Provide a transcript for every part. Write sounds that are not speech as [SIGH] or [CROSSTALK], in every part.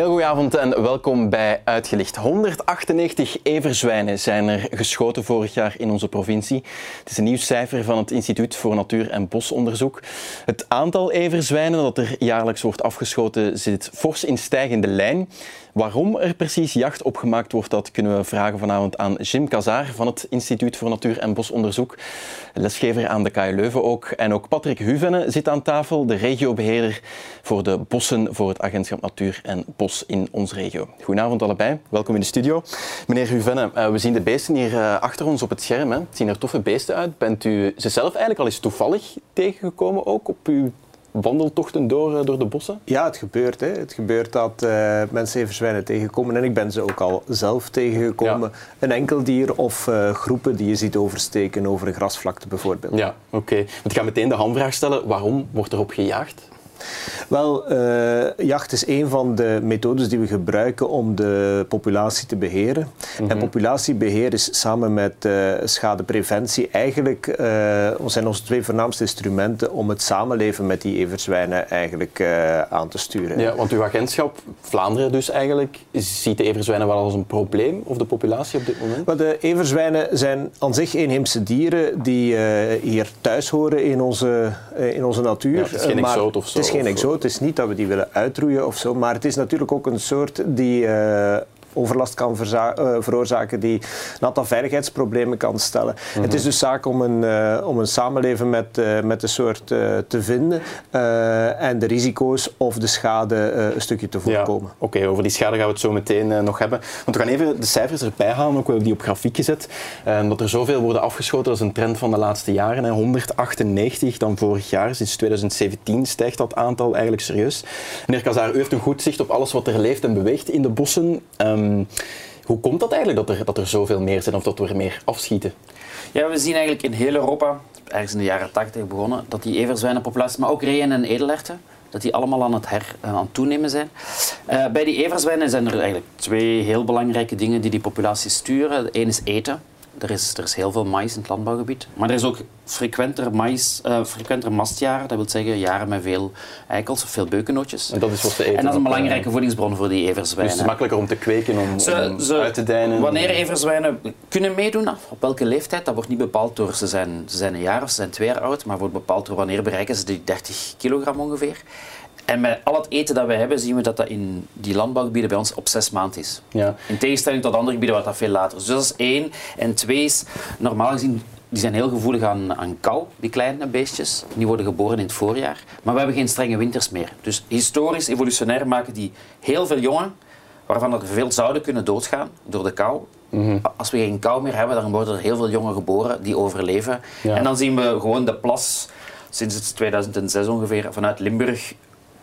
heel goede avond en welkom bij Uitgelicht. 198 everzwijnen zijn er geschoten vorig jaar in onze provincie. Het is een nieuw cijfer van het Instituut voor Natuur- en Bosonderzoek. Het aantal everzwijnen dat er jaarlijks wordt afgeschoten zit fors in stijgende lijn. Waarom er precies jacht op gemaakt wordt, dat kunnen we vragen vanavond aan Jim Kazaar van het Instituut voor Natuur- en Bosonderzoek. Lesgever aan de KU Leuven ook. En ook Patrick Huvenne zit aan tafel, de regiobeheerder voor de bossen voor het Agentschap Natuur en Bos in onze regio. Goedenavond allebei, welkom in de studio. Meneer Huvenne, eh, we zien de beesten hier eh, achter ons op het scherm. Hè. Het zien er toffe beesten uit. Bent u ze zelf eigenlijk al eens toevallig tegengekomen ook op uw wandeltochten door, eh, door de bossen? Ja, het gebeurt. Hè. Het gebeurt dat uh, mensen even zwijnen tegenkomen. En ik ben ze ook al zelf tegengekomen. Een enkel dier of uh, groepen die je ziet oversteken over een grasvlakte bijvoorbeeld. Ja, oké. Okay. Ik ga meteen de hamvraag stellen. Waarom wordt erop gejaagd? Wel, uh, jacht is een van de methodes die we gebruiken om de populatie te beheren. Mm -hmm. En populatiebeheer is samen met uh, schadepreventie eigenlijk uh, zijn onze twee voornaamste instrumenten om het samenleven met die everzwijnen eigenlijk aan te sturen. Ja, want uw agentschap, Vlaanderen dus eigenlijk, ziet de everzwijnen wel als een probleem of de populatie op dit moment? Wel, de everzwijnen zijn aan zich inheemse dieren die hier thuis horen in onze, in onze natuur. Ja, het is geen exoot of zo is geen exoot. Het is niet dat we die willen uitroeien of zo, maar het is natuurlijk ook een soort die uh, overlast kan uh, veroorzaken, die een aantal veiligheidsproblemen kan stellen. Mm -hmm. Het is dus zaak om een, uh, om een samenleven met, met de soort te vinden en de risico's of de schade een stukje te voorkomen. Ja, Oké, okay, over die schade gaan we het zo meteen nog hebben. Want we gaan even de cijfers erbij halen, ook we hebben die op grafiek gezet. dat er zoveel worden afgeschoten, dat is een trend van de laatste jaren. Hè. 198 dan vorig jaar, sinds 2017 stijgt dat aantal eigenlijk serieus. Meneer Kazaar, u heeft een goed zicht op alles wat er leeft en beweegt in de bossen. Um, hoe komt dat eigenlijk dat er, dat er zoveel meer zijn of dat we meer afschieten? Ja, we zien eigenlijk in heel Europa, ergens in de jaren 80 begonnen, dat die everzwijnenpopulatie, maar ook reeën en edelerten, dat die allemaal aan het, her, aan het toenemen zijn. Uh, bij die everzwijnen zijn er eigenlijk twee heel belangrijke dingen die die populatie sturen. Eén is eten. Er is, er is heel veel mais in het landbouwgebied. Maar er is ook frequenter, mais, uh, frequenter mastjaren. Dat wil zeggen jaren met veel eikels of veel beukennootjes. En dat is wat ze eten. En dat is een belangrijke uh, voedingsbron voor die everzwijnen. Dus het is makkelijker om te kweken, om, ze, om ze, uit te dijnen. Wanneer everzwijnen kunnen meedoen, op welke leeftijd, dat wordt niet bepaald door ze zijn, ze zijn een jaar of ze zijn twee jaar oud, maar wordt bepaald door wanneer bereiken ze die 30 kilogram ongeveer. En met al het eten dat we hebben, zien we dat dat in die landbouwgebieden bij ons op zes maanden is. Ja. In tegenstelling tot andere gebieden waar dat veel later is. Dus dat is één. En twee is, normaal gezien, die zijn heel gevoelig aan, aan kou, die kleine beestjes. Die worden geboren in het voorjaar. Maar we hebben geen strenge winters meer. Dus historisch, evolutionair maken die heel veel jongen, waarvan er veel zouden kunnen doodgaan door de kou. Mhm. Als we geen kou meer hebben, dan worden er heel veel jongen geboren die overleven. Ja. En dan zien we gewoon de plas, sinds 2006 ongeveer, vanuit Limburg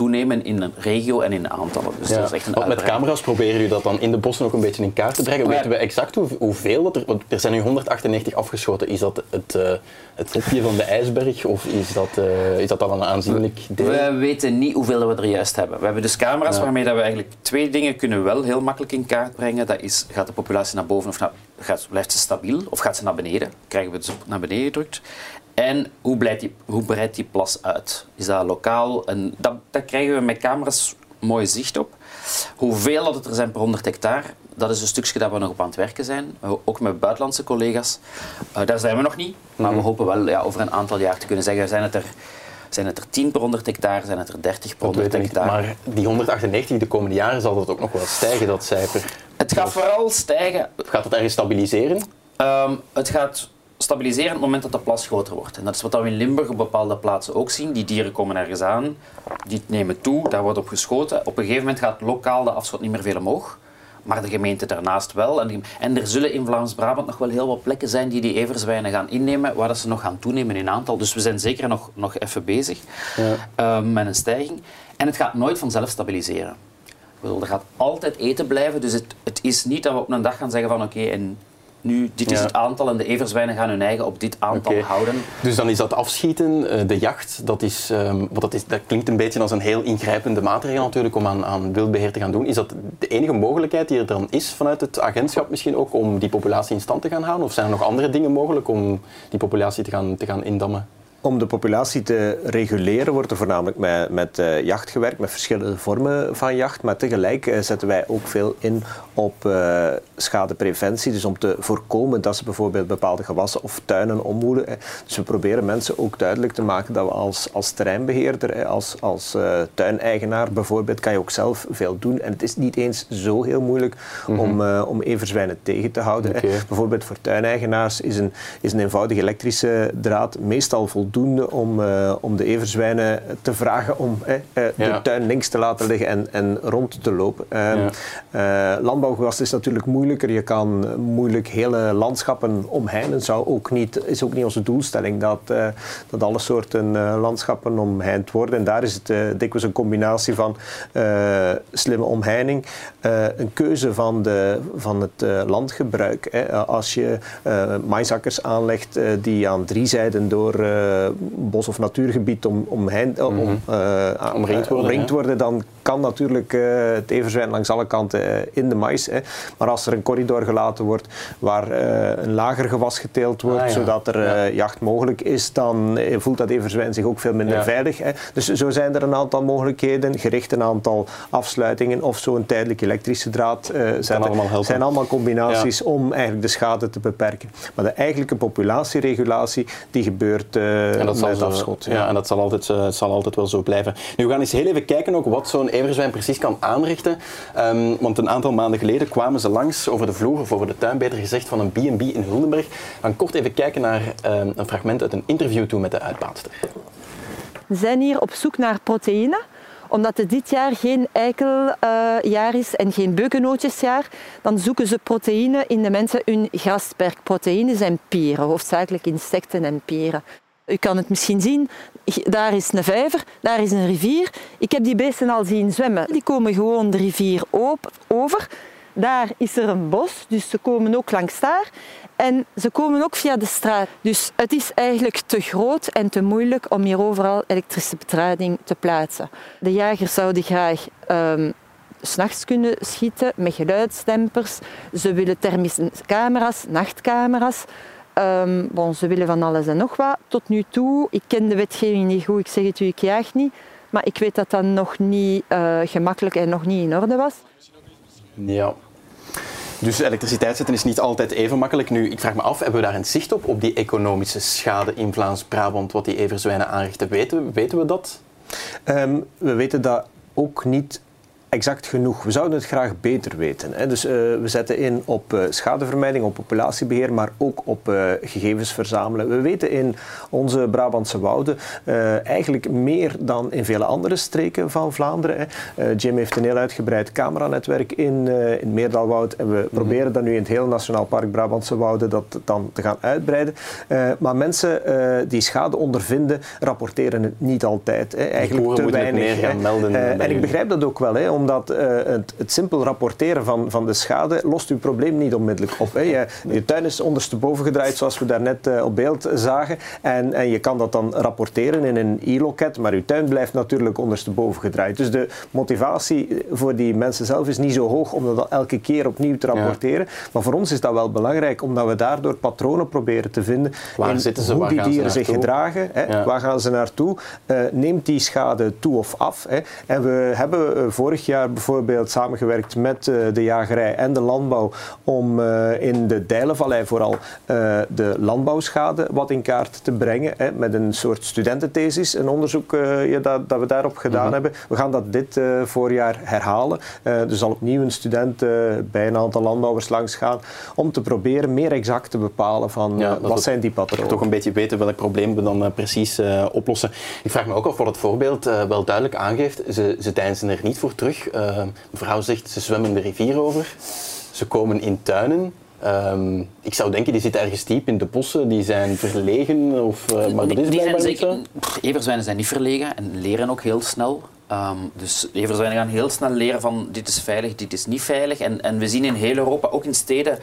toenemen in een regio en in aantallen. Dus ja. dat is echt een Want met camera's proberen jullie dat dan in de bossen ook een beetje in kaart te brengen. Maar- Weten we exact hoe, hoeveel dat er... Want er zijn nu 198 afgeschoten. Is dat het, eh, het topje van de ijsberg of is dat, eh, is dat al een aanzienlijk deel? We weten niet hoeveel we er juist hebben. We hebben dus camera's Ja. waarmee dat we eigenlijk twee dingen kunnen wel heel makkelijk in kaart brengen. Dat is, gaat de populatie naar boven of naar, gaat, blijft ze stabiel of gaat ze naar beneden? Krijgen we het dus naar beneden gedrukt? En hoe, blijft die, hoe breidt die plas uit? Is dat lokaal? En dat, krijgen we met camera's mooi zicht op. Hoeveel dat het er zijn per 100 hectare, dat is een stukje dat we nog op aan het werken zijn. Ook met buitenlandse collega's. Uh, daar zijn we nog niet. Maar we hopen wel ja, over een aantal jaar te kunnen zeggen, zijn het er, zijn het er 10 per 100 hectare, zijn het er 30 per Dat 100 weet ik niet. hectare. Maar die 198 de komende jaren zal dat ook nog wel stijgen, dat cijfer. Het gaat vooral stijgen. Gaat het ergens stabiliseren? Ehm, het gaat stabiliseren op het moment dat de plas groter wordt. En dat is wat we in Limburg op bepaalde plaatsen ook zien. Die dieren komen ergens aan, die nemen toe, daar wordt op geschoten. Op een gegeven moment gaat lokaal de afschot niet meer veel omhoog. Maar de gemeente daarnaast wel. En, er zullen in Vlaams-Brabant nog wel heel wat plekken zijn die die everzwijnen gaan innemen, waar dat ze nog gaan toenemen in aantal. Dus we zijn zeker nog, nog even bezig Ja. ehm, met een stijging. En het gaat nooit vanzelf stabiliseren. Ik bedoel, er gaat altijd eten blijven. Dus het, het is niet dat we op een dag gaan zeggen van oké, en nu dit is Ja. het aantal en de everzwijnen gaan hun eigen op dit aantal houden. Dus dan is dat afschieten, eh, de jacht, dat, is, ehm, want dat, is, dat klinkt een beetje als een heel ingrijpende maatregel natuurlijk om aan, aan wildbeheer te gaan doen. Is dat de enige mogelijkheid die er dan is vanuit het agentschap misschien ook om die populatie in stand te gaan houden? Of zijn er nog andere dingen mogelijk om die populatie te gaan, te gaan indammen? Om de populatie te reguleren wordt er voornamelijk met, met uh, jacht gewerkt, met verschillende vormen van jacht. Maar tegelijk uh, zetten wij ook veel in op uh, schadepreventie. Dus om te voorkomen dat ze bijvoorbeeld bepaalde gewassen of tuinen omwoelen. Dus we proberen mensen ook duidelijk te maken dat we als, als terreinbeheerder, als, als tuineigenaar bijvoorbeeld, kan je ook zelf veel doen. En het is niet eens zo heel moeilijk mm -hmm. om, om everzwijnen tegen te houden. Okay. Bijvoorbeeld voor tuineigenaars is een, is een eenvoudige elektrische draad meestal voldoende voldoende om, uh, om de everzwijnen te vragen om uh, de tuin links te laten liggen en, en rond te lopen. Uh, ja. landbouwgewas is natuurlijk moeilijker. Je kan moeilijk hele landschappen omheinen. Zou ook niet, is ook niet onze doelstelling dat, dat alle soorten landschappen omheind worden. En daar is het dikwijls een combinatie van slimme omheining, een keuze van, de, van het landgebruik. Hè. Als je maisakkers aanlegt die aan drie zijden door bos- of natuurgebied om, omheind, mm -hmm. om, uh, omringd worden, omringd worden dan kan natuurlijk uh, het everzwijn langs alle kanten uh, in de mais. Hè. Maar als er een corridor gelaten wordt waar een lager gewas geteeld wordt, ah, ja. zodat er ja. jacht mogelijk is, dan voelt dat everzwijn zich ook veel minder ja. veilig. Hè. Dus zo zijn er een aantal mogelijkheden, gericht een aantal afsluitingen of zo'n tijdelijk elektrische draad zetten. Allemaal zijn allemaal combinaties om eigenlijk de schade te beperken. Maar de eigenlijke populatieregulatie die gebeurt en dat met zal afschot. Ja. en dat zal altijd, zal altijd wel zo blijven. Nu, we gaan eens heel even kijken ook wat zo'n everzwijn precies kan aanrichten. Um, want een aantal maanden geleden kwamen ze langs over de vloer, of over de tuin beter gezegd, van een B&B in Huldenberg. Gaan kort even kijken naar um, een fragment uit een interview toe met de uitbaatster. We zijn hier op zoek naar proteïne omdat het dit jaar geen eikeljaar uh, is en geen beukennootjesjaar, dan zoeken ze proteïne in de mensen hun grasperk. Proteïne zijn pieren, hoofdzakelijk insecten en pieren. U kan het misschien zien, daar is een vijver, daar is een rivier. Ik heb die beesten al zien zwemmen. Die komen gewoon de rivier op, over. Daar is er een bos, dus ze komen ook langs daar. En ze komen ook via de straat. Dus het is eigenlijk te groot en te moeilijk om hier overal elektrische betraging te plaatsen. De jagers zouden graag um, s'nachts kunnen schieten met geluidsdempers. Ze willen thermische camera's, nachtcamera's. Um, bon, ze willen van alles en nog wat. Tot nu toe, ik ken de wetgeving niet goed, ik zeg het u, ik jaag niet. Maar ik weet dat dat nog niet uh, gemakkelijk en nog niet in orde was. Ja. Dus elektriciteit zetten is niet altijd even makkelijk. Nu, ik vraag me af, hebben we daar een zicht op, op die economische schade in Vlaams-Brabant, wat die everzwijnen aanrichten? Weten, weten we dat? Um, we weten dat ook niet exact genoeg. We zouden het graag beter weten. Hè. Dus uh, we zetten in op uh, schadevermijding, op populatiebeheer, maar ook op uh, gegevens verzamelen. We weten in onze Brabantse wouden eigenlijk meer dan in vele andere streken van Vlaanderen. Hè. Jim heeft een heel uitgebreid cameranetwerk in, in Meerdalwoud en we mm -hmm. proberen dan nu in het hele Nationaal Park Brabantse wouden dat dan te gaan uitbreiden. maar mensen die schade ondervinden, rapporteren het niet altijd. Hè. Eigenlijk te weinig. Meer gaan melden, en ik begrijp dat ook wel. Hè omdat uh, het, het, simpel rapporteren van, van de schade lost uw probleem niet onmiddellijk op. Hè. Je, je tuin is ondersteboven gedraaid, zoals we daarnet uh, op beeld zagen. En, en je kan dat dan rapporteren in een e-loket, maar uw tuin blijft natuurlijk ondersteboven gedraaid. Dus de motivatie voor die mensen zelf is niet zo hoog om dat elke keer opnieuw te rapporteren. Ja. Maar voor ons is dat wel belangrijk, omdat we daardoor patronen proberen te vinden Waar in zitten ze? hoe Waar die dieren zich gedragen. Hè. Ja. Waar gaan ze naartoe? Uh, neemt die schade toe of af? Hè. En we hebben vorig jaar bijvoorbeeld samengewerkt met uh, de jagerij en de landbouw om uh, in de Dijlenvallei vooral uh, de landbouwschade wat in kaart te brengen. Hè, met een soort studententhesis, een onderzoek ja, dat, dat, we daarop gedaan -hmm. hebben. We gaan dat dit voorjaar herhalen. er zal opnieuw een student bij een aantal landbouwers langs gaan om te proberen meer exact te bepalen van ja, wat zijn die patronen. Toch een beetje weten welk probleem we dan precies oplossen. Ik vraag me ook af wat het voorbeeld wel duidelijk aangeeft. Ze, ze deinzen er niet voor terug. Uh, mevrouw zegt, ze zwemmen de rivier over. Ze komen in tuinen. Um, ik zou denken, die zitten ergens diep in de bossen, die zijn verlegen. Of, uh, maar dat is die zijn zeker, Everzwijnen zijn niet verlegen en leren ook heel snel. Um, dus everzwijnen gaan heel snel leren van dit is veilig, dit is niet veilig. En, en we zien in heel Europa, ook in steden,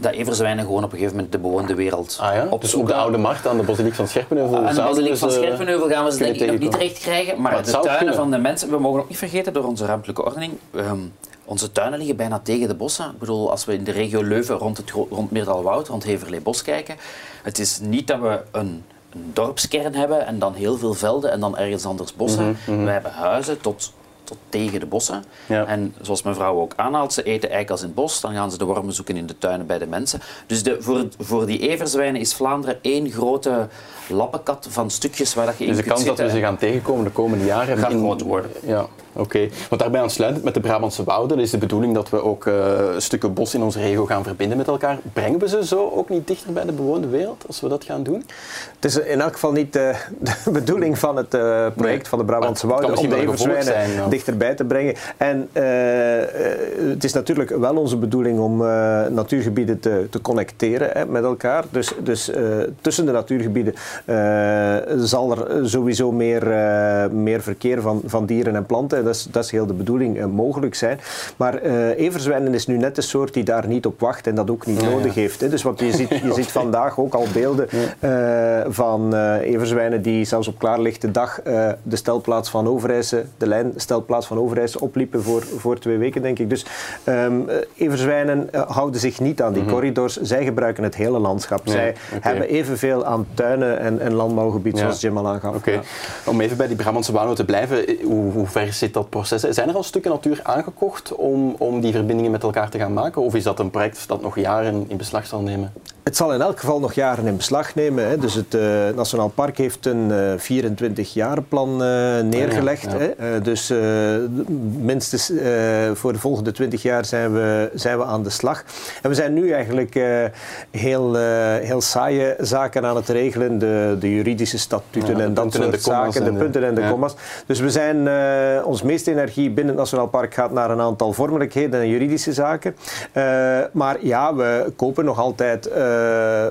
dat everzwijnen gewoon op een gegeven moment de bewoonde wereld ah, ja? Dus op de Oude Markt aan de Basiliek van Scherpenheuvel? Aan de Basiliek van Scherpenheuvel gaan we ze denk ik nog niet terecht krijgen. Maar, maar de tuinen kunnen. van de mensen, we mogen ook niet vergeten door onze ruimtelijke ordening, um, onze tuinen liggen bijna tegen de bossen. Ik bedoel, als we in de regio Leuven rond, het, rond Meerdalwoud, rond Heverlee Bos kijken, het is niet dat we een een dorpskern hebben en dan heel veel velden en dan ergens anders bossen. Mhm, We hebben huizen tot, tot tegen de bossen. Ja. En zoals mijn vrouw ook aanhaalt, ze eten eikels in het bos, dan gaan ze de wormen zoeken in de tuinen bij de mensen. Dus de, voor, voor die everzwijnen is Vlaanderen één grote lappenkat van stukjes waar dat je in Dus de kans dat we ze gaan tegenkomen de komende jaren... Gaat in- groot worden. Ja, oké. Want daarbij aansluitend met de Brabantse wouden is de bedoeling dat we ook eh, stukken bos in onze regio gaan verbinden met elkaar. Brengen we ze zo ook niet dichter bij de bewoonde wereld als we dat gaan doen? Het is in elk geval niet eh, de bedoeling van het eh, project Nee. van de Brabantse Wouden om de everzwijnen zijn, dichterbij te brengen. En eh, het is natuurlijk wel onze bedoeling om natuurgebieden te, te connecteren hè, met elkaar. Dus, dus tussen de natuurgebieden zal er sowieso meer, meer verkeer van, van dieren en planten. Dat is, dat is heel de bedoeling eh, mogelijk zijn. Maar eh everzwijnen is nu net de soort die daar niet op wacht en dat ook niet Ja, ja. nodig heeft. Hè. Dus wat je ziet, je [LAUGHS] ziet vandaag ook al beelden eh, van everzwijnen die zelfs op klaarlichte dag de stelplaats van Overijse, de lijnstelplaats van Overijse opliepen voor, voor twee weken, denk ik. Dus ehm eh, everzwijnen houden zich niet aan die corridors. Zij gebruiken het hele landschap. Zij hebben evenveel aan tuinen en, en landbouwgebied, zoals Jim al aangaf. Oké. Om even bij die Brabantse wouden te blijven, hoe, hoe ver zit dat proces? Zijn er al stukken natuur aangekocht om, om die verbindingen met elkaar te gaan maken? Of is dat een project dat nog jaren in beslag zal nemen? Het zal in elk geval nog jaren in beslag nemen. Hè. Dus het eh, Nationaal Park heeft een 24-jarenplan neergelegd. Ah, ja, ja. Hè. Eh, dus eh, minstens eh, voor de volgende 20 jaar zijn we, zijn we aan de slag. En we zijn nu eigenlijk eh, heel, eh, heel saaie zaken aan het regelen. De, de juridische statuten Ja, en dat en soort zaken. De de- punten en de commas. Dus we zijn, eh, ons meeste energie binnen het Nationaal Park gaat naar een aantal vormelijkheden en juridische zaken. Eh, maar ja, we kopen nog altijd eh,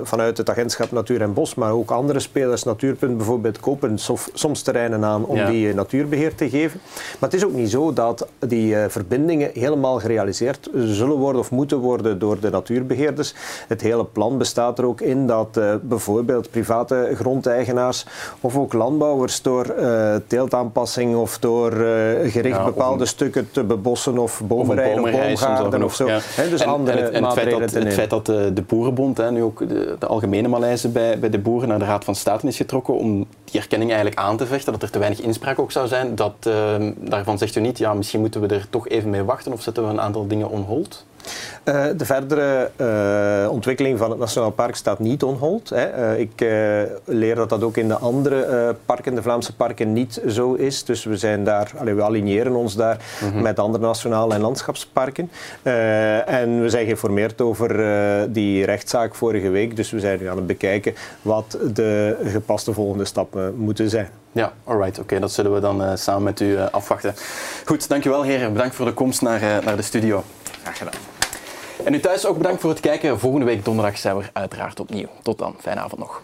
vanuit het agentschap Natuur en Bos, maar ook andere spelers, Natuurpunt bijvoorbeeld, kopen sof- soms terreinen aan om Ja. die eh, natuurbeheer te geven. Maar het is ook niet zo dat die eh, verbindingen helemaal gerealiseerd zullen worden of moeten worden door de natuurbeheerders. Het hele plan bestaat er ook in dat eh, bijvoorbeeld private grondeigenaars of ook landbouwers door eh, teeltaanpassing of door eh, gericht Ja, bepaalde een- stukken te bebossen of bomenrijden of boomgaarden of zo. ja. Dus En- andere en het, en het feit dat, het feit dat de, de boerenbond, hè, nu ook de, de algemene malaise bij, bij de boeren naar de Raad van State is getrokken om die erkenning eigenlijk aan te vechten, dat er te weinig inspraak ook zou zijn, dat, eh, daarvan zegt u niet, ja, misschien moeten we er toch even mee wachten of zetten we een aantal dingen on hold? Eh, de verdere eh, ontwikkeling van het Nationaal Park staat niet on hold. Hè. Eh, ik eh, leer dat dat ook in de andere eh, parken, de Vlaamse parken, niet zo is. Dus we zijn daar, allee, we aligneren ons daar met andere nationale en landschapsparken. Eh, en we zijn geïnformeerd over eh, die rechtszaak vorige week. Dus we zijn nu aan het bekijken wat de gepaste volgende stappen moeten zijn. Ja, alright. Oké, dat zullen we dan eh, samen met u afwachten. Goed, dankjewel heren. Bedankt voor de komst naar, eh, naar de studio. Graag gedaan. En u thuis ook bedankt voor het kijken. Volgende week donderdag zijn we er uiteraard opnieuw. Tot dan. Fijne avond nog.